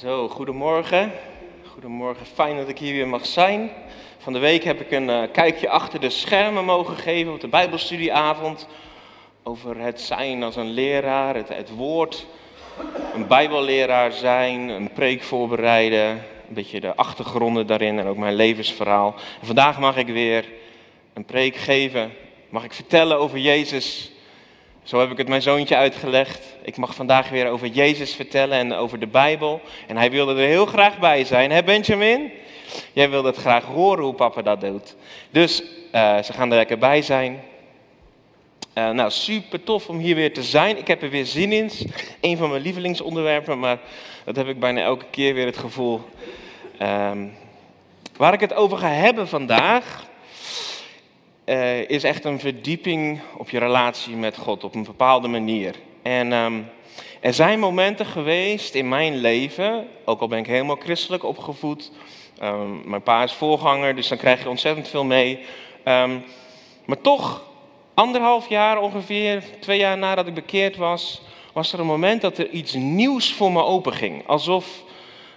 Zo, goedemorgen. Goedemorgen, fijn dat ik hier weer mag zijn. Van de week heb ik een uh, kijkje achter de schermen mogen geven op de Bijbelstudieavond. Over het zijn als een leraar, het, het woord, een Bijbelleraar zijn, een preek voorbereiden. Een beetje de achtergronden daarin en ook mijn levensverhaal. En vandaag mag ik weer een preek geven. Mag ik vertellen over Jezus zo heb ik het mijn zoontje uitgelegd. Ik mag vandaag weer over Jezus vertellen en over de Bijbel. En hij wilde er heel graag bij zijn. Hè Benjamin? Jij wilde het graag horen hoe papa dat doet. Dus uh, ze gaan er lekker bij zijn. Uh, nou, super tof om hier weer te zijn. Ik heb er weer zin in. Een van mijn lievelingsonderwerpen, maar dat heb ik bijna elke keer weer het gevoel. Um, waar ik het over ga hebben vandaag, uh, is echt een verdieping op je relatie met God op een bepaalde manier. En um, er zijn momenten geweest in mijn leven, ook al ben ik helemaal christelijk opgevoed. Um, mijn pa is voorganger, dus dan krijg je ontzettend veel mee. Um, maar toch, anderhalf jaar ongeveer, twee jaar nadat ik bekeerd was, was er een moment dat er iets nieuws voor me openging. Alsof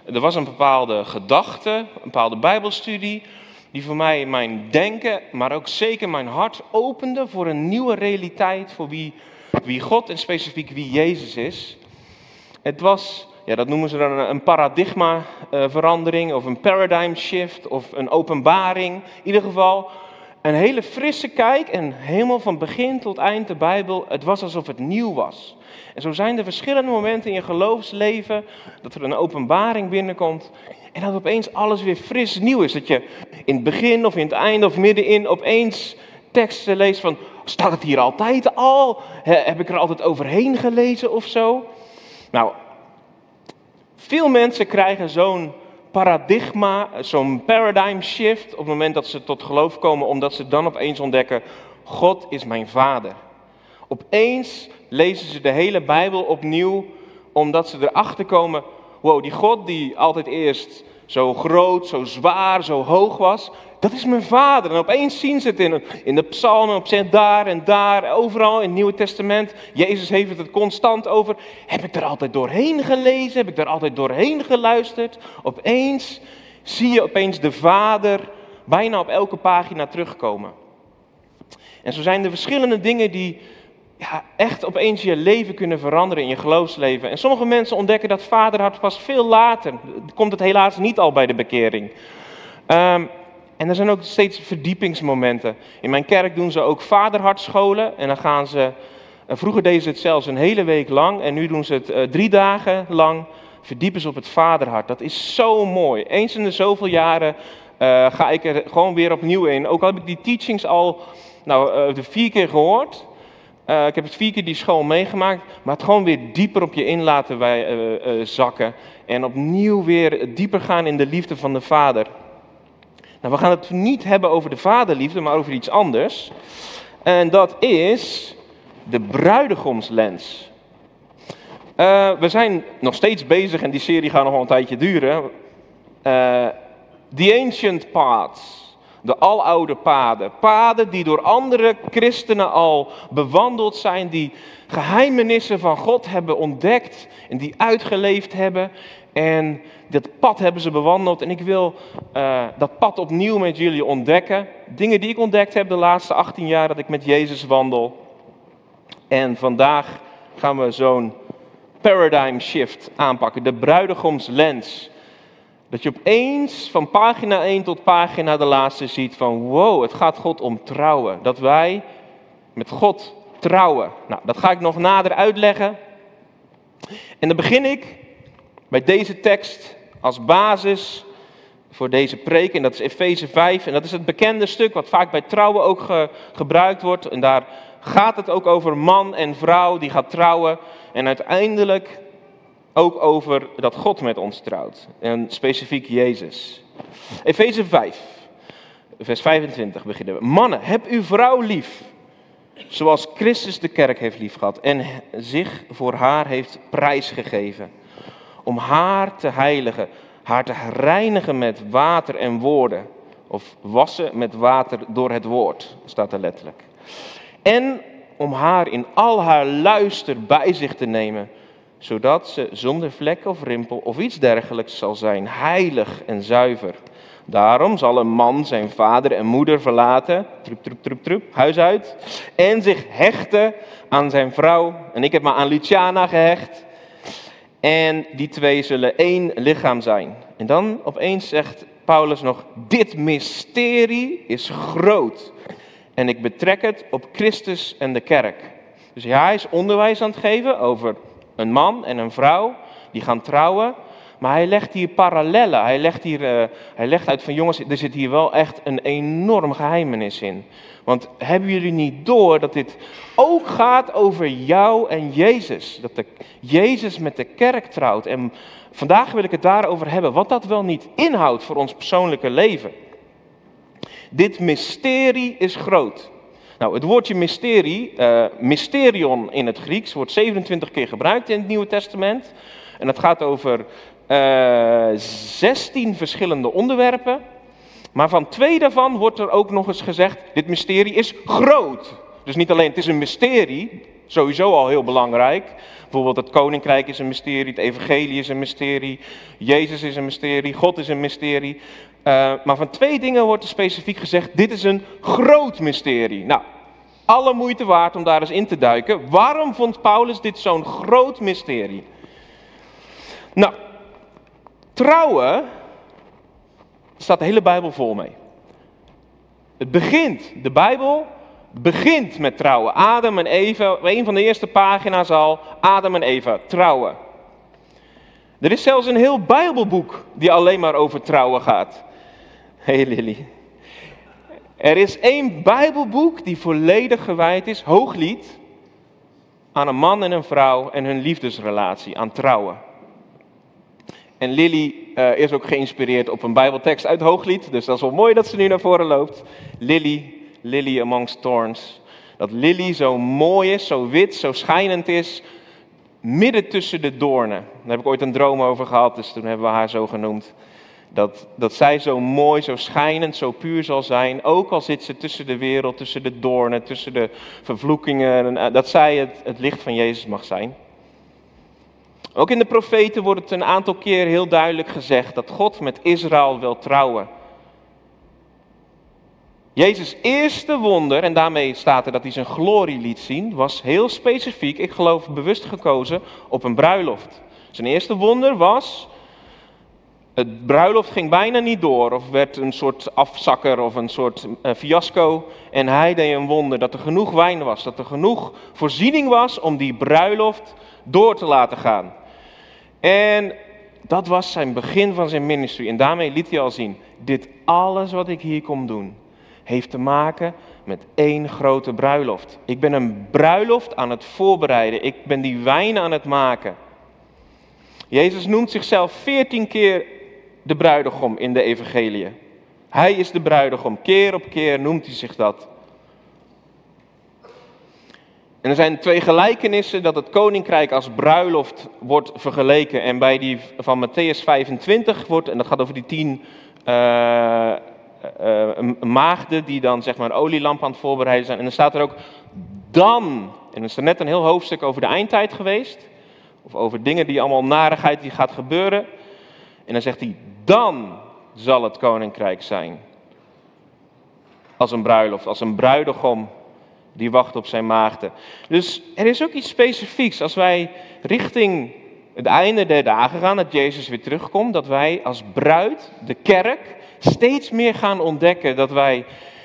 er was een bepaalde gedachte, een bepaalde bijbelstudie, die voor mij mijn denken, maar ook zeker mijn hart opende voor een nieuwe realiteit, voor wie, wie God en specifiek wie Jezus is. Het was, ja, dat noemen ze dan een paradigmaverandering of een paradigm shift of een openbaring. In ieder geval een hele frisse kijk en helemaal van begin tot eind de Bijbel, het was alsof het nieuw was. En zo zijn er verschillende momenten in je geloofsleven dat er een openbaring binnenkomt en dat opeens alles weer fris nieuw is. Dat je in het begin of in het einde of middenin opeens teksten leest van, staat het hier altijd al? Heb ik er altijd overheen gelezen of zo? Nou, veel mensen krijgen zo'n paradigma, zo'n paradigm shift op het moment dat ze tot geloof komen, omdat ze dan opeens ontdekken, God is mijn vader. Opeens lezen ze de hele Bijbel opnieuw, omdat ze erachter komen, wow, die God die altijd eerst zo groot, zo zwaar, zo hoog was, dat is mijn vader. En opeens zien ze het in, in de psalmen, op daar en daar, overal in het Nieuwe Testament. Jezus heeft het constant over. Heb ik er altijd doorheen gelezen? Heb ik er altijd doorheen geluisterd? Opeens zie je opeens de vader bijna op elke pagina terugkomen. En zo zijn er verschillende dingen die ja, echt opeens je leven kunnen veranderen in je geloofsleven. En sommige mensen ontdekken dat vaderhart pas veel later. Komt het helaas niet al bij de bekering. Um, en er zijn ook steeds verdiepingsmomenten. In mijn kerk doen ze ook vaderhartscholen. En dan gaan ze. Eh, vroeger deden ze het zelfs een hele week lang. En nu doen ze het uh, drie dagen lang. Verdiepen ze op het vaderhart. Dat is zo mooi. Eens in de zoveel jaren uh, ga ik er gewoon weer opnieuw in. Ook al heb ik die teachings al nou, de vier keer gehoord. Ik heb het vier keer die school meegemaakt, maar het gewoon weer dieper op je in laten wij, zakken. En opnieuw weer dieper gaan in de liefde van de Vader. Nou, we gaan het niet hebben over de vaderliefde, maar over iets anders. En dat is de bruidegomslens. we zijn nog steeds bezig en die serie gaat nog wel een tijdje duren. The Ancient Paths. De aloude paden. Paden die door andere christenen al bewandeld zijn, die geheimenissen van God hebben ontdekt en die uitgeleefd hebben. En dat pad hebben ze bewandeld en ik wil uh, dat pad opnieuw met jullie ontdekken. Dingen die ik ontdekt heb de laatste 18 jaar dat ik met Jezus wandel. En vandaag gaan we zo'n paradigm shift aanpakken, de bruidegomslens. Dat je opeens van pagina 1 tot pagina de laatste ziet van wow, het gaat God om trouwen. Dat wij met God trouwen. Nou, dat ga ik nog nader uitleggen. En dan begin ik bij deze tekst als basis voor deze preek. En dat is Efeze 5. En dat is het bekende stuk wat vaak bij trouwen ook gebruikt wordt. En daar gaat het ook over man en vrouw die gaat trouwen. En uiteindelijk ook over dat God met ons trouwt. En specifiek Jezus. Efeze 5, vers 25 beginnen we. Mannen, heb uw vrouw lief. Zoals Christus de kerk heeft liefgehad en zich voor haar heeft prijsgegeven. Om haar te heiligen, haar te reinigen met water en woorden. Of wassen met water door het woord, staat er letterlijk. En om haar in al haar luister bij zich te nemen zodat ze zonder vlek of rimpel of iets dergelijks zal zijn, heilig en zuiver. Daarom zal een man zijn vader en moeder verlaten, trup, trup, trup, trup, huis uit, en zich hechten aan zijn vrouw. En ik heb me aan Luciana gehecht. En die twee zullen één lichaam zijn. En dan opeens zegt Paulus nog, dit mysterie is groot. En ik betrek het op Christus en de kerk. Dus ja, hij is onderwijs aan het geven over een man en een vrouw die gaan trouwen. Maar hij legt hier parallellen. Hij legt, hier, uh, hij legt uit van jongens, er zit hier wel echt een enorm geheimenis in. Want hebben jullie niet door dat dit ook gaat over jou en Jezus? Dat de, Jezus met de kerk trouwt. En vandaag wil ik het daarover hebben. Wat dat wel niet inhoudt voor ons persoonlijke leven. Dit mysterie is groot. Nou, het woordje mysterie, uh, mysterion in het Grieks, wordt 27 keer gebruikt in het Nieuwe Testament. En het gaat over uh, eh, 16 verschillende onderwerpen. Maar van twee daarvan wordt er ook nog eens gezegd, dit mysterie is groot. Dus niet alleen het is een mysterie, sowieso al heel belangrijk. Bijvoorbeeld het koninkrijk is een mysterie, het evangelie is een mysterie, Jezus is een mysterie, God is een mysterie. Uh, maar van twee dingen wordt er specifiek gezegd, dit is een groot mysterie. Nou, alle moeite waard om daar eens in te duiken. Waarom vond Paulus dit zo'n groot mysterie? Nou, trouwen staat de hele Bijbel vol mee. Het begint, de Bijbel begint met trouwen. Adam en Eva, een van de eerste pagina's al, Adam en Eva, trouwen. Er is zelfs een heel Bijbelboek die alleen maar over trouwen gaat. Hé hey Lily. Er is één Bijbelboek die volledig gewijd is, hooglied, aan een man en een vrouw en hun liefdesrelatie, aan trouwen. En Lily uh, is ook geïnspireerd op een Bijbeltekst uit Hooglied, dus dat is wel mooi dat ze nu naar voren loopt. Lily, Lily amongst thorns. Dat Lily zo mooi is, zo wit, zo schijnend is, midden tussen de doornen. Daar heb ik ooit een droom over gehad, dus toen hebben we haar zo genoemd. Dat, dat zij zo mooi, zo schijnend, zo puur zal zijn. Ook al zit ze tussen de wereld, tussen de doornen, tussen de vervloekingen. Eh, dat zij het, het licht van Jezus mag zijn. Ook in de profeten wordt het een aantal keer heel duidelijk gezegd dat God met Israël wil trouwen. Jezus' eerste wonder, en daarmee staat er dat hij zijn glorie liet zien, was heel specifiek, ik geloof bewust gekozen, op een bruiloft. Zijn eerste wonder was het bruiloft ging bijna niet door, of werd een soort afzakker of een soort uh, fiasco. En hij deed een wonder dat er genoeg wijn was, dat er genoeg voorziening was om die bruiloft door te laten gaan. En dat was zijn begin van zijn ministry. En daarmee liet hij al zien, dit alles wat ik hier kom doen, heeft te maken met één grote bruiloft. Ik ben een bruiloft aan het voorbereiden. Ik ben die wijn aan het maken. Jezus noemt zichzelf veertien keer de bruidegom in de evangelie. Hij is de bruidegom. Keer op keer noemt hij zich dat. En er zijn twee gelijkenissen dat het koninkrijk als bruiloft wordt vergeleken. En bij die van Matthäus 25 wordt, en dat gaat over die tien uh, uh, maagden die dan zeg maar olielamp aan het voorbereiden zijn. En dan staat er ook dan, en er is er net een heel hoofdstuk over de eindtijd geweest. Of over dingen die allemaal narigheid die gaat gebeuren. En dan zegt hij, dan zal het koninkrijk zijn. Als een bruiloft, als een bruidegom die wacht op zijn maagden. Dus er is ook iets specifieks als wij richting het einde der dagen gaan, dat Jezus weer terugkomt, dat wij als bruid, de kerk, steeds meer gaan ontdekken dat wij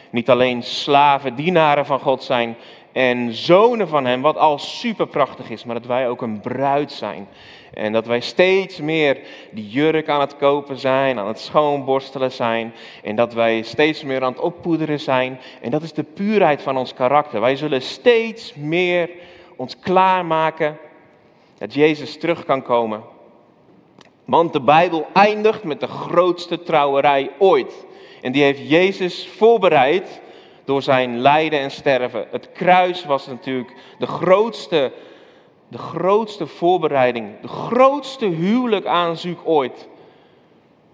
niet alleen slaven, dienaren van God zijn en zonen van Hem, wat al super prachtig is, maar dat wij ook een bruid zijn. En dat wij steeds meer die jurk aan het kopen zijn, aan het schoonborstelen zijn. En dat wij steeds meer aan het oppoederen zijn. En dat is de puurheid van ons karakter. Wij zullen steeds meer ons klaarmaken dat Jezus terug kan komen. Want de Bijbel eindigt met de grootste trouwerij ooit. En die heeft Jezus voorbereid door zijn lijden en sterven. Het kruis was natuurlijk de grootste de grootste voorbereiding, de grootste huwelijk aanzoek ooit.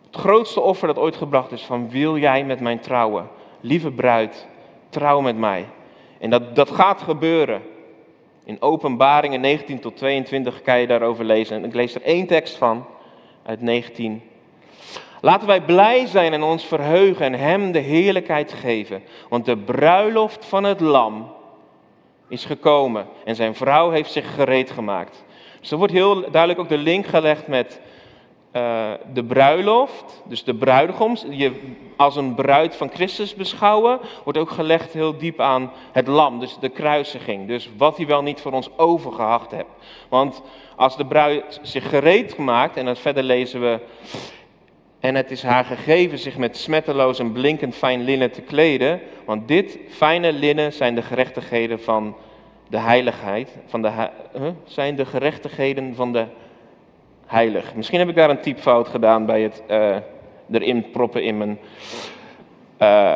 Het grootste offer dat ooit gebracht is van wil jij met mij trouwen? Lieve bruid, trouw met mij. En dat, dat gaat gebeuren. In Openbaringen 19 tot 22 kan je daarover lezen. En ik lees er één tekst van, uit 19. Laten wij blij zijn en ons verheugen en Hem de heerlijkheid geven. Want de bruiloft van het lam is gekomen en zijn vrouw heeft zich gereed gemaakt. Dus er wordt heel duidelijk ook de link gelegd met uh, de bruiloft, dus de bruidegoms, je als een bruid van Christus beschouwen, wordt ook gelegd heel diep aan het lam, dus de kruisiging. Dus wat hij wel niet voor ons overgehacht hebt. Want als de bruid zich gereed maakt, en dan verder lezen we, en het is haar gegeven zich met smetteloos en blinkend fijn linnen te kleden, want dit fijne linnen zijn de gerechtigheden van de heiligheid, van de, zijn de gerechtigheden van de heilig. Misschien heb ik daar een typfout gedaan bij het uh, erin proppen in mijn uh,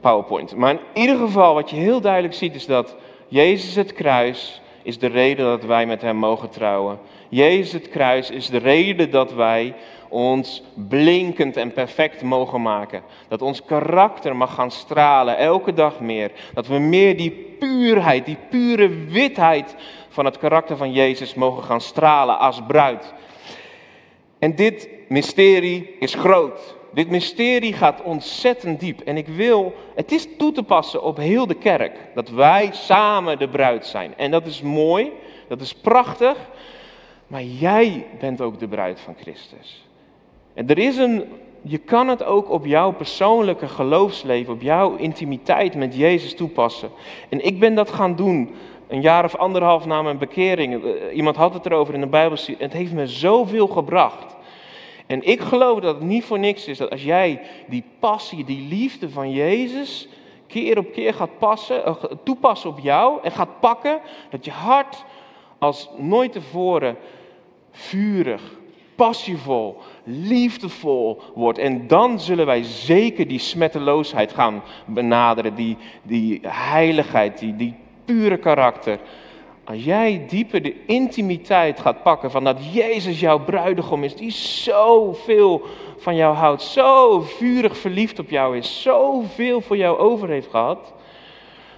PowerPoint. Maar in ieder geval, wat je heel duidelijk ziet, is dat Jezus het kruis is de reden dat wij met Hem mogen trouwen. Jezus het kruis is de reden dat wij ons blinkend en perfect mogen maken. Dat ons karakter mag gaan stralen elke dag meer. Dat we meer die puurheid, die pure witheid van het karakter van Jezus mogen gaan stralen als bruid. En dit mysterie is groot. Dit mysterie gaat ontzettend diep. En ik wil, het is toe te passen op heel de kerk. Dat wij samen de bruid zijn. En dat is mooi, dat is prachtig. Maar jij bent ook de bruid van Christus. En er is een, je kan het ook op jouw persoonlijke geloofsleven, op jouw intimiteit met Jezus toepassen. En ik ben dat gaan doen een jaar of anderhalf na mijn bekering. Eh, iemand had het erover in de Bijbelstudie. Het heeft me zoveel gebracht. En ik geloof dat het niet voor niks is dat als jij die passie, die liefde van Jezus keer op keer gaat passen, eh, toepassen op jou en gaat pakken, dat je hart als nooit tevoren vurig, passievol, liefdevol wordt. En dan zullen wij zeker die smetteloosheid gaan benaderen, die, die heiligheid, die, die pure karakter. Als jij dieper de intimiteit gaat pakken van dat Jezus jouw bruidegom is, die zoveel van jou houdt, zo vurig verliefd op jou is, zoveel voor jou over heeft gehad,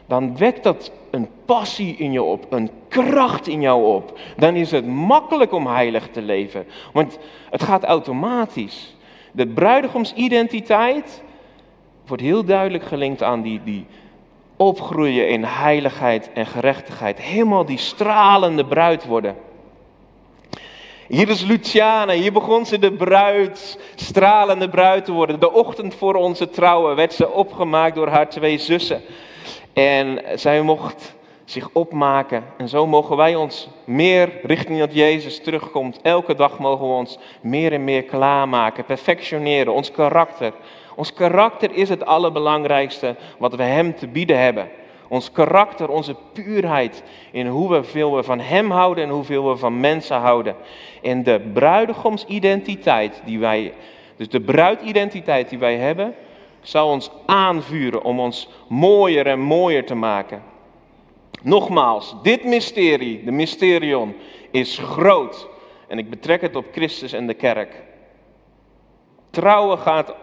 dan wekt dat een passie in je op, een kracht in jou op. Dan is het makkelijk om heilig te leven, want het gaat automatisch. De bruidegomsidentiteit wordt heel duidelijk gelinkt aan die, die, opgroeien in heiligheid en gerechtigheid. Helemaal die stralende bruid worden. Hier is Luciana, hier begon ze de bruid, stralende bruid te worden. De ochtend voor onze trouwen werd ze opgemaakt door haar twee zussen. En zij mocht zich opmaken. En zo mogen wij ons meer richting dat Jezus terugkomt. Elke dag mogen we ons meer en meer klaarmaken, perfectioneren, ons karakter. Ons karakter is het allerbelangrijkste wat we Hem te bieden hebben. Ons karakter, onze puurheid in hoeveel we van Hem houden en hoeveel we van mensen houden. En de bruidegomsidentiteit die wij, dus de bruididentiteit die wij hebben, zal ons aanvuren om ons mooier en mooier te maken. Nogmaals, dit mysterie, de mysterion, is groot. En ik betrek het op Christus en de kerk. Trouwen gaat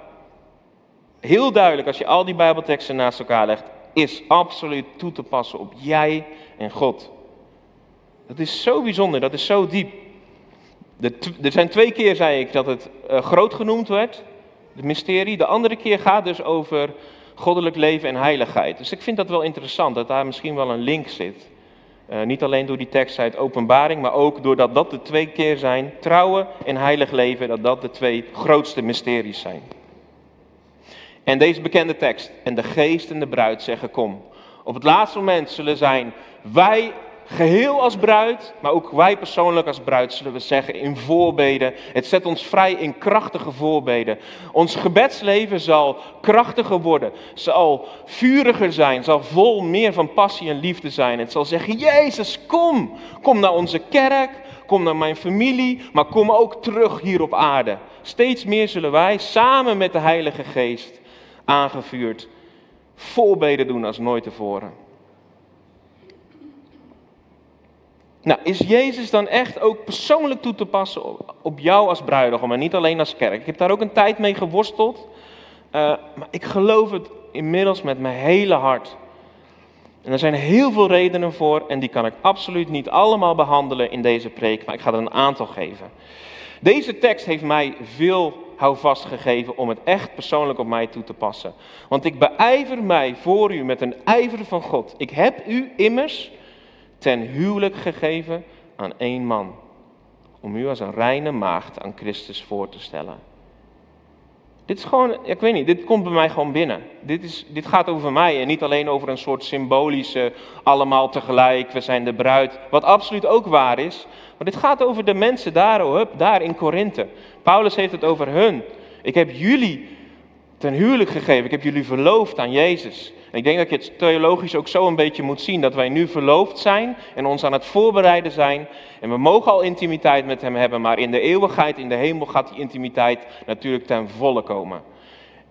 heel duidelijk, als je al die Bijbelteksten naast elkaar legt, is absoluut toe te passen op jij en God. Dat is zo bijzonder, dat is zo diep. er zijn twee keer, zei ik, dat het uh, groot genoemd werd, het mysterie. De andere keer gaat dus over goddelijk leven en heiligheid. Dus ik vind dat wel interessant, dat daar misschien wel een link zit. Uh, niet alleen door die tekst uit openbaring, maar ook doordat dat de twee keer zijn, trouwen en heilig leven, dat dat de twee grootste mysteries zijn. En deze bekende tekst, en de geest en de bruid zeggen kom. Op het laatste moment zullen zijn wij geheel als bruid, maar ook wij persoonlijk als bruid zullen we zeggen in voorbeden. Het zet ons vrij in krachtige voorbeden. Ons gebedsleven zal krachtiger worden, zal vuriger zijn, zal vol meer van passie en liefde zijn. Het zal zeggen, Jezus, kom, kom naar onze kerk, kom naar mijn familie, maar kom ook terug hier op aarde. Steeds meer zullen wij samen met de Heilige Geest aangevuurd voorbeden doen als nooit tevoren. Nou, is Jezus dan echt ook persoonlijk toe te passen op, jou als bruidegom en niet alleen als kerk? Ik heb daar ook een tijd mee geworsteld, uh, maar ik geloof het inmiddels met mijn hele hart. En er zijn heel veel redenen voor en die kan ik absoluut niet allemaal behandelen in deze preek, maar ik ga er een aantal geven. Deze tekst heeft mij veel houvast gegeven om het echt persoonlijk op mij toe te passen. Want ik beijver mij voor u met een ijver van God. Ik heb u immers ten huwelijk gegeven aan één man, om u als een reine maagd aan Christus voor te stellen. Dit is gewoon, ik weet niet, dit komt bij mij gewoon binnen. Dit, is, dit gaat over mij en niet alleen over een soort symbolische, allemaal tegelijk, we zijn de bruid. Wat absoluut ook waar is, maar dit gaat over de mensen daar, daar in Korinthe. Paulus heeft het over hun. Ik heb jullie ten huwelijk gegeven, ik heb jullie verloofd aan Jezus. Ik denk dat je het theologisch ook zo een beetje moet zien dat wij nu verloofd zijn en ons aan het voorbereiden zijn. En we mogen al intimiteit met Hem hebben, maar in de eeuwigheid, in de hemel gaat die intimiteit natuurlijk ten volle komen.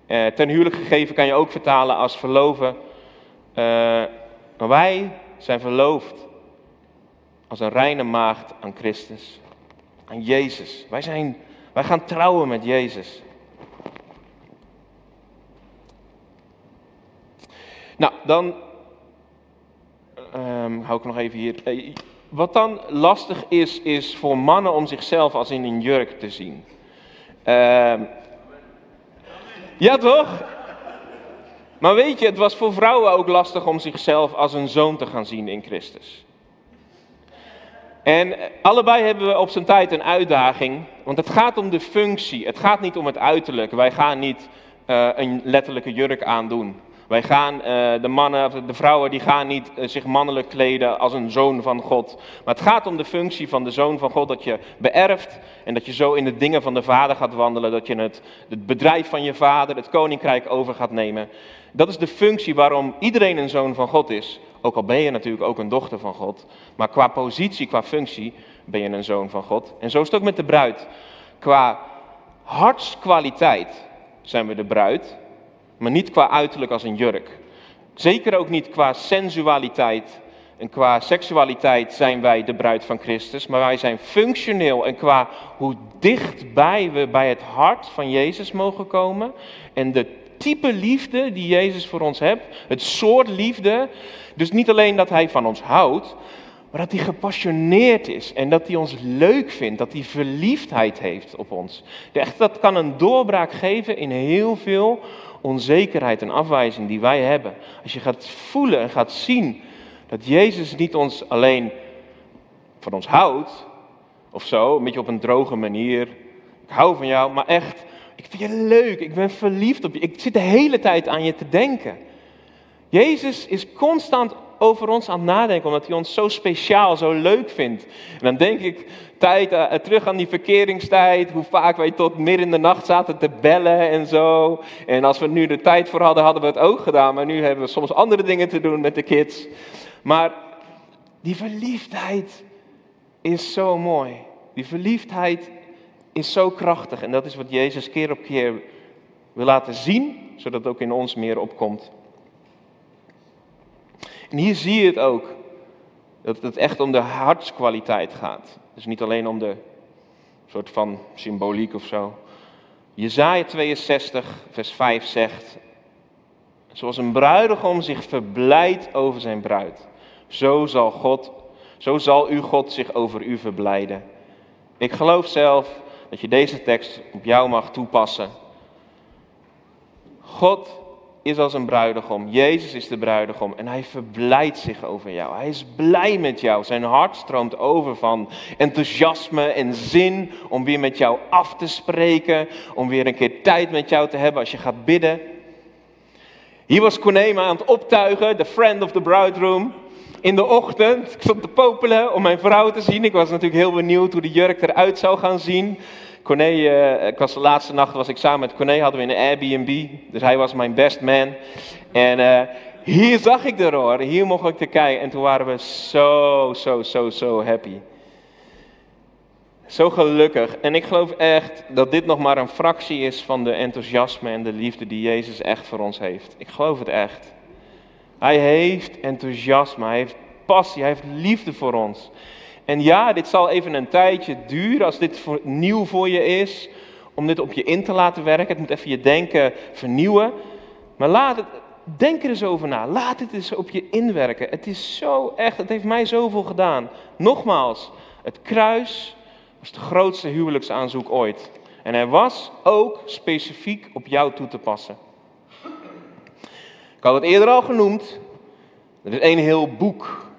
Eh, ten huwelijk gegeven kan je ook vertalen als verloven. Eh, wij zijn verloofd als een reine maagd aan Christus, aan Jezus. Wij, zijn, wij gaan trouwen met Jezus. Nou, dan um, hou ik nog even hier. Eh, wat dan lastig is, is voor mannen om zichzelf als in een jurk te zien. Uh, ja, toch? Maar weet je, het was voor vrouwen ook lastig om zichzelf als een zoon te gaan zien in Christus. En allebei hebben we op zijn tijd een uitdaging, want het gaat om de functie. Het gaat niet om het uiterlijk. Wij gaan niet uh, een letterlijke jurk aandoen. Wij gaan, uh, de mannen, de vrouwen, die gaan niet uh, zich mannelijk kleden als een zoon van God. Maar het gaat om de functie van de zoon van God, dat je beërft en dat je zo in de dingen van de vader gaat wandelen, dat je het, het bedrijf van je vader, het koninkrijk over gaat nemen. Dat is de functie waarom iedereen een zoon van God is. Ook al ben je natuurlijk ook een dochter van God. Maar qua positie, qua functie ben je een zoon van God. En zo is het ook met de bruid. Qua hartskwaliteit zijn we de bruid maar niet qua uiterlijk als een jurk. Zeker ook niet qua sensualiteit en qua seksualiteit zijn wij de bruid van Christus, maar wij zijn functioneel en qua hoe dichtbij we bij het hart van Jezus mogen komen en de type liefde die Jezus voor ons hebt, het soort liefde, dus niet alleen dat Hij van ons houdt, maar dat hij gepassioneerd is en dat hij ons leuk vindt, dat hij verliefdheid heeft op ons. Echt, dat kan een doorbraak geven in heel veel onzekerheid en afwijzing die wij hebben. Als je gaat voelen en gaat zien dat Jezus niet ons alleen van ons houdt, of zo, een beetje op een droge manier. Ik hou van jou, maar echt, ik vind je leuk, ik ben verliefd op je. Ik zit de hele tijd aan je te denken. Jezus is constant over ons aan het nadenken, omdat hij ons zo speciaal, zo leuk vindt. En dan denk ik tijd, uh, terug aan die verkeringstijd, hoe vaak wij tot midden in de nacht zaten te bellen en zo. En als we nu de tijd voor hadden, hadden we het ook gedaan, maar nu hebben we soms andere dingen te doen met de kids. Maar die verliefdheid is zo mooi. Die verliefdheid is zo krachtig en dat is wat Jezus keer op keer wil laten zien, zodat het ook in ons meer opkomt. En hier zie je het ook. Dat het echt om de hartskwaliteit gaat. Dus niet alleen om de soort van symboliek of zo. Jezaja 62, vers 5 zegt, zoals een bruidegom zich verblijdt over zijn bruid, zo zal, God, zo zal uw God zich over u verblijden. Ik geloof zelf dat je deze tekst op jou mag toepassen. God is als een bruidegom. Jezus is de bruidegom en hij verblijdt zich over jou. Hij is blij met jou. Zijn hart stroomt over van enthousiasme en zin om weer met jou af te spreken, om weer een keer tijd met jou te hebben als je gaat bidden. Hier was Corné aan het optuigen, de friend of the bridegroom. In de ochtend, ik stond te popelen om mijn vrouw te zien. Ik was natuurlijk heel benieuwd hoe de jurk eruit zou gaan zien. Corné, ik was de laatste nacht was ik samen met Corné, hadden we in een Airbnb. Dus hij was mijn best man. En uh, hier zag ik de hoor, hier mocht ik te kijken. En toen waren we zo, zo, zo, zo happy. Zo gelukkig. En ik geloof echt dat dit nog maar een fractie is van de enthousiasme en de liefde die Jezus echt voor ons heeft. Ik geloof het echt. Hij heeft enthousiasme, hij heeft passie, hij heeft liefde voor ons. En ja, dit zal even een tijdje duren als dit voor, nieuw voor je is, om dit op je in te laten werken. Het moet even je denken vernieuwen. Maar laat het, denk er eens over na. Laat het eens op je inwerken. Het is zo echt, het heeft mij zoveel gedaan. Nogmaals, het kruis was het grootste huwelijksaanzoek ooit. En hij was ook specifiek op jou toe te passen. Ik had het eerder al genoemd. Er is één heel boek.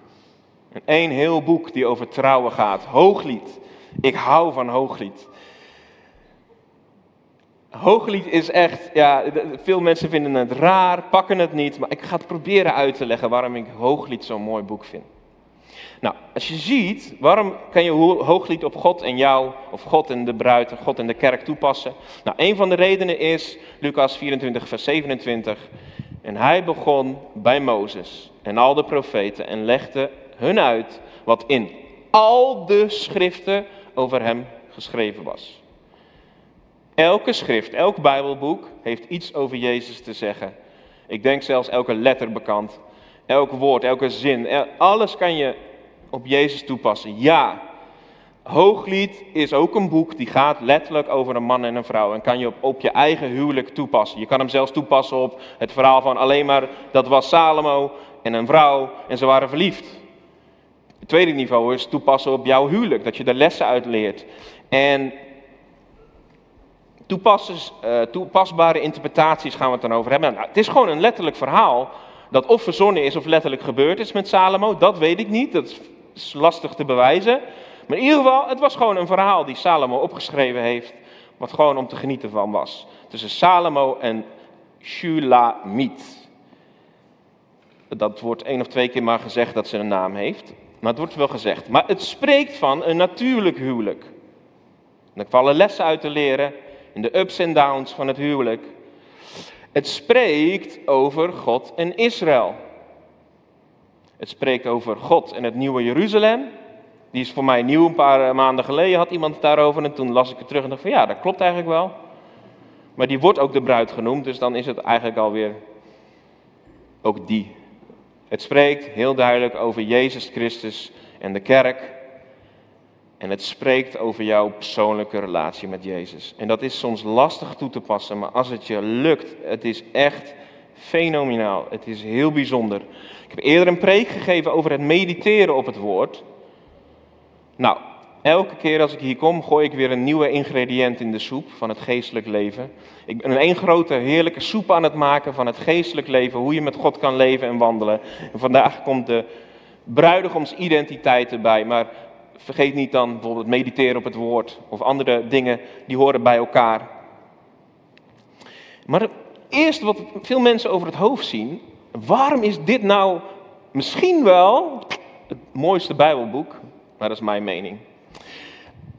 Een heel boek die over trouwen gaat. Hooglied. Ik hou van Hooglied. Hooglied is echt, ja, veel mensen vinden het raar, pakken het niet, maar ik ga het proberen uit te leggen waarom ik Hooglied zo'n mooi boek vind. Nou, als je ziet, waarom kan je Hooglied op God en jou, of God en de bruid, God en de kerk toepassen? Nou, een van de redenen is Lucas 24, vers 27. En hij begon bij Mozes en al de profeten en legde hun uit wat in al de schriften over hem geschreven was. Elke schrift, elk Bijbelboek heeft iets over Jezus te zeggen. Ik denk zelfs elke letter bekend, elk woord, elke zin, alles kan je op Jezus toepassen. Ja, Hooglied is ook een boek die gaat letterlijk over een man en een vrouw en kan je op, op je eigen huwelijk toepassen. Je kan hem zelfs toepassen op het verhaal van alleen maar dat was Salomo en een vrouw en ze waren verliefd. Het tweede niveau is toepassen op jouw huwelijk, dat je er lessen uit leert. En uh, toepasbare interpretaties gaan we het dan over hebben. Nou, het is gewoon een letterlijk verhaal dat of verzonnen is of letterlijk gebeurd is met Salomo. Dat weet ik niet, dat is lastig te bewijzen. Maar in ieder geval, het was gewoon een verhaal die Salomo opgeschreven heeft, wat gewoon om te genieten van was. Tussen Salomo en Shulamit. Dat wordt één of twee keer maar gezegd dat ze een naam heeft. Maar het wordt wel gezegd. Maar het spreekt van een natuurlijk huwelijk. En er vallen lessen uit te leren in de ups en downs van het huwelijk. Het spreekt over God en Israël. Het spreekt over God en het nieuwe Jeruzalem. Die is voor mij nieuw, een paar eh, maanden geleden had iemand het daarover. En toen las ik het terug en dacht van ja, dat klopt eigenlijk wel. Maar die wordt ook de bruid genoemd, dus dan is het eigenlijk alweer ook die. Het spreekt heel duidelijk over Jezus Christus en de kerk. En het spreekt over jouw persoonlijke relatie met Jezus. En dat is soms lastig toe te passen, maar als het je lukt, het is echt fenomenaal. Het is heel bijzonder. Ik heb eerder een preek gegeven over het mediteren op het woord. Nou, elke keer als ik hier kom, gooi ik weer een nieuwe ingrediënt in de soep van het geestelijk leven. Ik ben een grote heerlijke soep aan het maken van het geestelijk leven, hoe je met God kan leven en wandelen. En vandaag komt de bruidegomsidentiteit erbij, maar vergeet niet dan bijvoorbeeld mediteren op het woord of andere dingen die horen bij elkaar. Maar eerst wat veel mensen over het hoofd zien, waarom is dit nou misschien wel het mooiste Bijbelboek maar dat is mijn mening.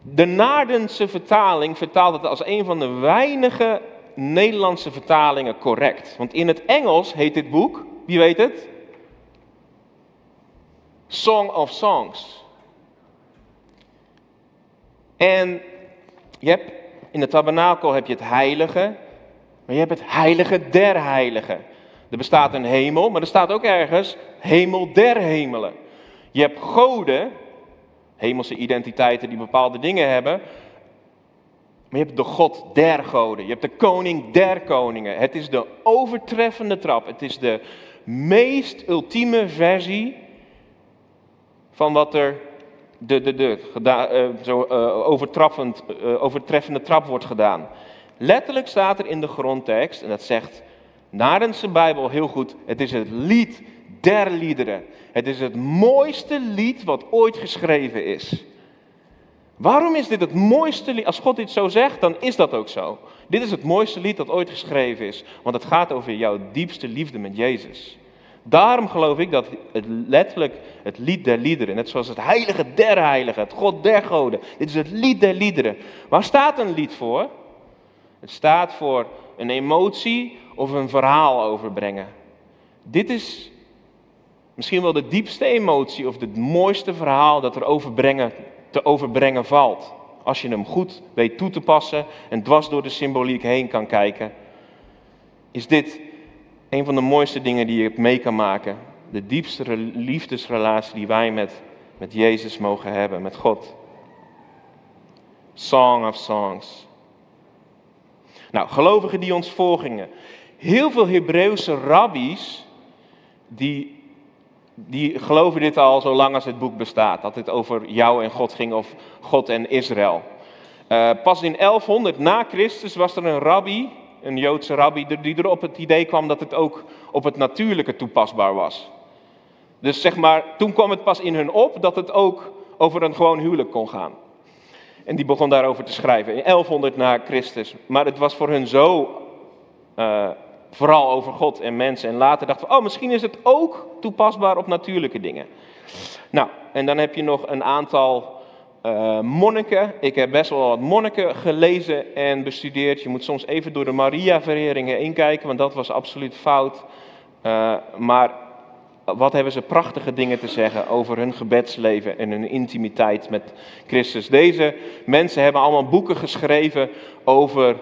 De Naardense vertaling vertaalt het als een van de weinige Nederlandse vertalingen correct. Want in het Engels heet dit boek, wie weet het? Song of Songs. En je hebt, in de tabernakel heb je het heilige, maar je hebt het heilige der heiligen. Er bestaat een hemel, maar er staat ook ergens hemel der hemelen. Je hebt goden, hemelse identiteiten die bepaalde dingen hebben. Maar je hebt de God der goden. Je hebt de koning der koningen. Het is de overtreffende trap. Het is de meest ultieme versie van wat er de, de, de, uh, zo uh, overtreffend, uh, overtreffende trap wordt gedaan. Letterlijk staat er in de grondtekst, en dat zegt Narense Bijbel heel goed, het is het lied der liederen. Het is het mooiste lied wat ooit geschreven is. Waarom is dit het mooiste lied? Als God dit zo zegt, dan is dat ook zo. Dit is het mooiste lied dat ooit geschreven is. Want het gaat over jouw diepste liefde met Jezus. Daarom geloof ik dat het letterlijk het lied der liederen, net zoals het heilige der heiligen, het God der goden. Dit is het lied der liederen. Waar staat een lied voor? Het staat voor een emotie of een verhaal overbrengen. Dit is Misschien wel de diepste emotie of het mooiste verhaal dat er overbrengen, te overbrengen valt. Als je hem goed weet toe te passen en dwars door de symboliek heen kan kijken, is dit een van de mooiste dingen die je mee kan maken. De diepste liefdesrelatie die wij met, met Jezus mogen hebben, met God. Song of Songs. Nou, gelovigen die ons volgingen. heel veel Hebreeuwse rabbies, die, die geloven dit al zo lang als het boek bestaat. Dat het over jou en God ging of God en Israël. Uh, pas in 1100 na Christus was er een rabbi, een Joodse rabbi, die er op het idee kwam dat het ook op het natuurlijke toepasbaar was. Dus zeg maar, toen kwam het pas in hun op dat het ook over een gewoon huwelijk kon gaan. En die begon daarover te schrijven in 1100 na Christus. Maar het was voor hun zo uh, vooral over God en mensen. En later dachten we, oh, misschien is het ook toepasbaar op natuurlijke dingen. Nou, en dan heb je nog een aantal uh, monniken. Ik heb best wel wat monniken gelezen en bestudeerd. Je moet soms even door de Maria-vereringen inkijken, want dat was absoluut fout. Uh, maar wat hebben ze prachtige dingen te zeggen over hun gebedsleven en hun intimiteit met Christus. Deze mensen hebben allemaal boeken geschreven over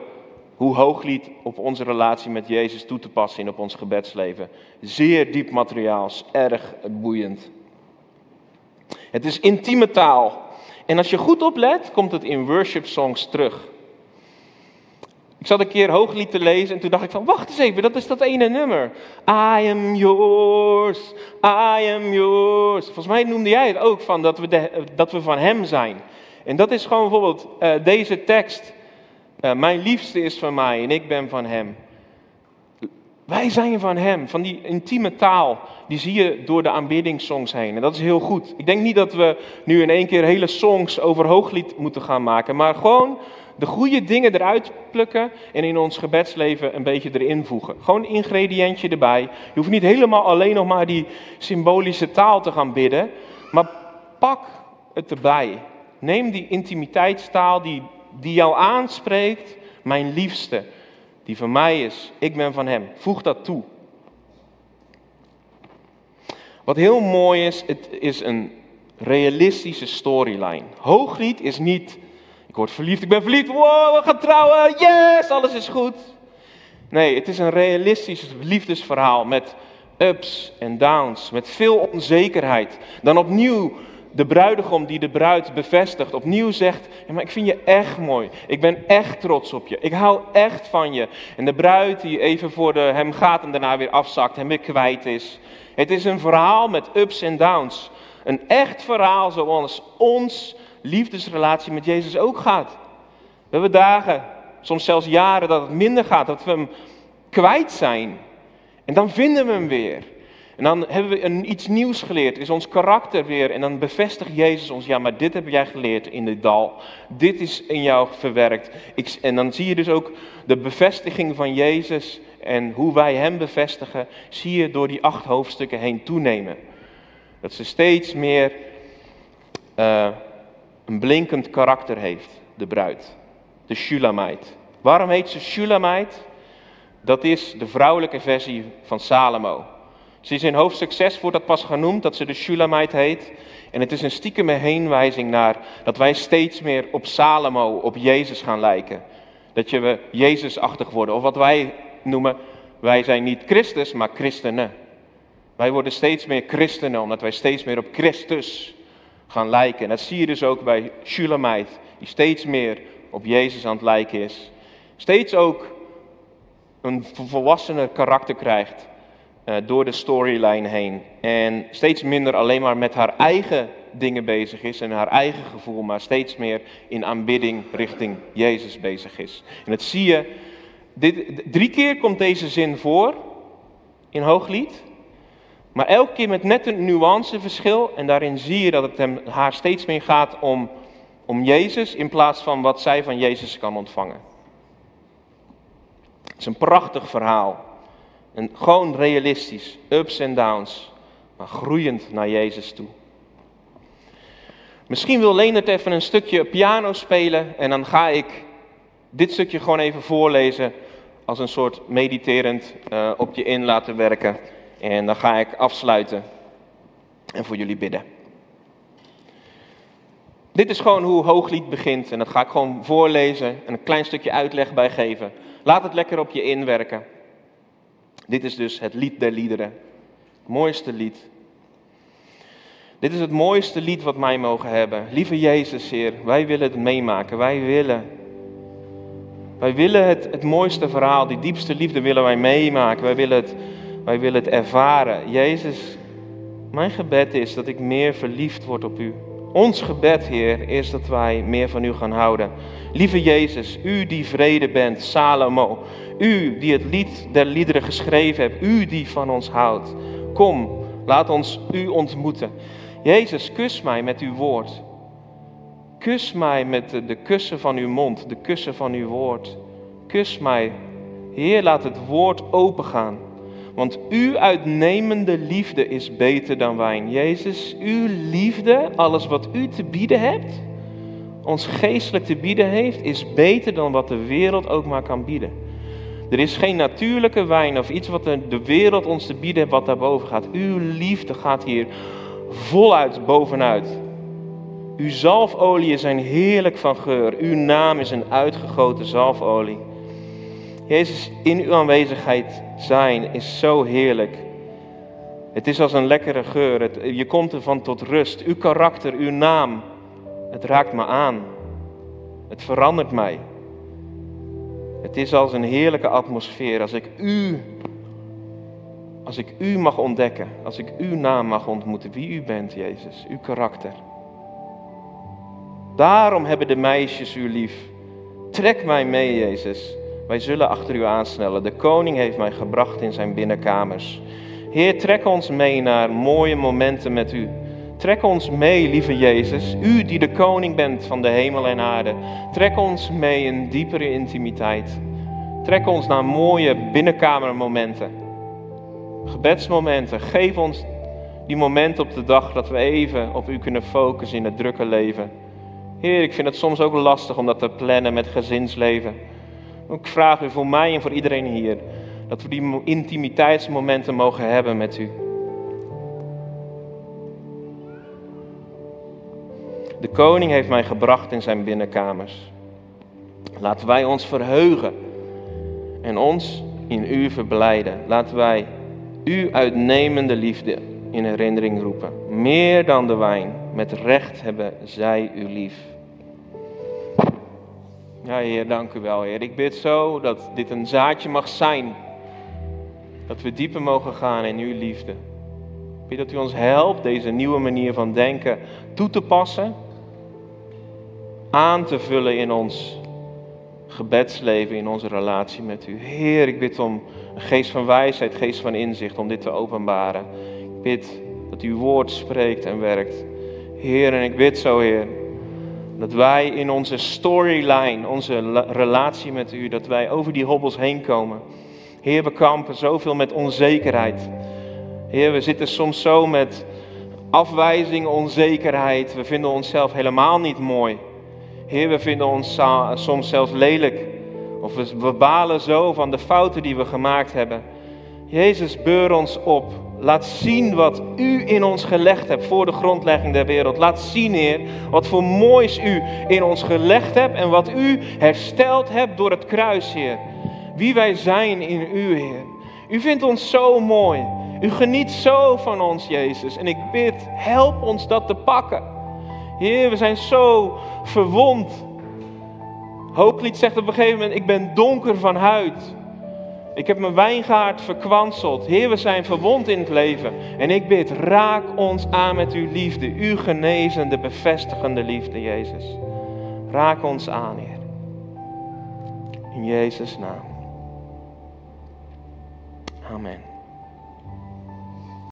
hoe Hooglied op onze relatie met Jezus toe te passen in op ons gebedsleven. Zeer diep materiaal, erg boeiend. Het is intieme taal. En als je goed oplet, komt het in worship songs terug. Ik zat een keer Hooglied te lezen en toen dacht ik van, wacht eens even, dat is dat ene nummer. I am yours, I am yours. Volgens mij noemde jij het ook van dat we, dat we van hem zijn. En dat is gewoon bijvoorbeeld uh, deze tekst. Uh, mijn liefste is van mij en ik ben van hem. Wij zijn van hem, van die intieme taal, die zie je door de aanbiddingssongs heen. En dat is heel goed. Ik denk niet dat we nu in één keer hele songs over hooglied moeten gaan maken, maar gewoon de goede dingen eruit plukken en in ons gebedsleven een beetje erin voegen. Gewoon een ingrediëntje erbij. Je hoeft niet helemaal alleen nog maar die symbolische taal te gaan bidden, maar pak het erbij. Neem die intimiteitstaal die, die jou aanspreekt, mijn liefste, die van mij is, ik ben van hem. Voeg dat toe. Wat heel mooi is, het is een realistische storyline. Hooglied is niet ik word verliefd, ik ben verliefd, wow, we gaan trouwen, yes, alles is goed. Nee, het is een realistisch liefdesverhaal met ups en downs, met veel onzekerheid. Dan opnieuw de bruidegom die de bruid bevestigt, opnieuw zegt: ja, maar Ik vind je echt mooi. Ik ben echt trots op je. Ik hou echt van je. En de bruid die even voor de, hem gaat en daarna weer afzakt, hem weer kwijt is. Het is een verhaal met ups en downs. Een echt verhaal zoals ons liefdesrelatie met Jezus ook gaat. We hebben dagen, soms zelfs jaren, dat het minder gaat, dat we hem kwijt zijn. En dan vinden we hem weer. En dan hebben we een, iets nieuws geleerd, is ons karakter weer. En dan bevestigt Jezus ons, ja, maar dit heb jij geleerd in dit dal. Dit is in jou verwerkt. Ik, en dan zie je dus ook de bevestiging van Jezus en hoe wij hem bevestigen, zie je door die acht hoofdstukken heen toenemen. Dat ze steeds meer uh, een blinkend karakter heeft, de bruid, de Shulamite. Waarom heet ze Shulamite? Dat is de vrouwelijke versie van Salomo. Ze is in hoofdstuk 6 wordt dat pas genoemd, dat ze de Shulamite heet. En het is een stiekeme heenwijzing naar dat wij steeds meer op Salomo, op Jezus gaan lijken. Dat je we Jezusachtig worden. Of wat wij noemen, wij zijn niet Christus, maar christenen. Wij worden steeds meer christenen, omdat wij steeds meer op Christus gaan lijken. En dat zie je dus ook bij Shulamite, die steeds meer op Jezus aan het lijken is. Steeds ook een volwassener karakter krijgt uh, door de storyline heen. En steeds minder alleen maar met haar eigen dingen bezig is en haar eigen gevoel, maar steeds meer in aanbidding richting Jezus bezig is. En dat zie je, dit, drie keer komt deze zin voor in Hooglied. Maar elke keer met net een nuanceverschil. En daarin zie je dat het hem, haar steeds meer gaat om, om Jezus in plaats van wat zij van Jezus kan ontvangen. Het is een prachtig verhaal. En gewoon realistisch. Ups en downs. Maar groeiend naar Jezus toe. Misschien wil Leonard even een stukje piano spelen. En dan ga ik dit stukje gewoon even voorlezen. Als een soort mediterend uh, op je in laten werken. En dan ga ik afsluiten en voor jullie bidden. Dit is gewoon hoe Hooglied begint en dat ga ik gewoon voorlezen en een klein stukje uitleg bij geven. Laat het lekker op je inwerken. Dit is dus het lied der liederen. Het mooiste lied. Dit is het mooiste lied wat wij mogen hebben. Lieve Jezus, Heer, wij willen het meemaken. Wij willen Wij willen het, het mooiste verhaal, die diepste liefde willen wij meemaken. Wij willen, het, wij willen het ervaren. Jezus, mijn gebed is dat ik meer verliefd word op u. Ons gebed, Heer, is dat wij meer van u gaan houden. Lieve Jezus, u die vrede bent, Salomo. U die het lied der liederen geschreven hebt. U die van ons houdt. Kom, laat ons u ontmoeten. Jezus, kus mij met uw woord. Kus mij met de, de kussen van uw mond, de kussen van uw woord. Kus mij. Heer, laat het woord opengaan. Want uw uitnemende liefde is beter dan wijn. Jezus, uw liefde, alles wat u te bieden hebt, ons geestelijk te bieden heeft, is beter dan wat de wereld ook maar kan bieden. Er is geen natuurlijke wijn of iets wat de wereld ons te bieden heeft wat daarboven gaat. Uw liefde gaat hier voluit bovenuit. Uw zalfolie zijn heerlijk van geur. Uw naam is een uitgegoten zalfolie. Jezus, in uw aanwezigheid zijn is zo heerlijk. Het is als een lekkere geur. Je komt ervan tot rust. Uw karakter, uw naam, het raakt me aan. Het verandert mij. Het is als een heerlijke atmosfeer als ik u, als ik u mag ontdekken, als ik uw naam mag ontmoeten, wie u bent, Jezus, uw karakter. Daarom hebben de meisjes u lief. Trek mij mee, Jezus. Wij zullen achter u aansnellen. De koning heeft mij gebracht in zijn binnenkamers. Heer, trek ons mee naar mooie momenten met u. Trek ons mee, lieve Jezus, u die de koning bent van de hemel en aarde. Trek ons mee in diepere intimiteit. Trek ons naar mooie binnenkamermomenten. Gebedsmomenten. Geef ons die momenten op de dag dat we even op u kunnen focussen in het drukke leven. Heer, ik vind het soms ook lastig om dat te plannen met gezinsleven. Ik vraag u voor mij en voor iedereen hier dat we die intimiteitsmomenten mogen hebben met u. De koning heeft mij gebracht in zijn binnenkamers. Laten wij ons verheugen en ons in u verblijden. Laten wij uw uitnemende liefde in herinnering roepen. Meer dan de wijn, met recht hebben zij u lief. Ja, Heer, dank u wel, Heer. Ik bid zo dat dit een zaadje mag zijn. Dat we dieper mogen gaan in uw liefde. Ik bid dat u ons helpt deze nieuwe manier van denken toe te passen. Aan te vullen in ons gebedsleven, in onze relatie met u. Heer, ik bid om een geest van wijsheid, geest van inzicht, om dit te openbaren. Ik bid dat uw woord spreekt en werkt. Heer, en ik bid zo, Heer, dat wij in onze storyline, onze relatie met u, dat wij over die hobbels heen komen. Heer, we kampen zoveel met onzekerheid. Heer, we zitten soms zo met afwijzing, onzekerheid. We vinden onszelf helemaal niet mooi. Heer, we vinden ons soms zelfs lelijk. Of we balen zo van de fouten die we gemaakt hebben. Jezus, beur ons op. Laat zien wat u in ons gelegd hebt voor de grondlegging der wereld. Laat zien, Heer, wat voor moois u in ons gelegd hebt en wat u hersteld hebt door het kruis, Heer. Wie wij zijn in u, Heer. U vindt ons zo mooi. U geniet zo van ons, Jezus. En ik bid, help ons dat te pakken. Heer, we zijn zo verwond. Hooglied zegt op een gegeven moment, ik ben donker van huid. Ik heb mijn wijngaard verkwanseld. Heer, we zijn verwond in het leven. En ik bid, raak ons aan met uw liefde. Uw genezende, bevestigende liefde, Jezus. Raak ons aan, Heer. In Jezus' naam. Amen.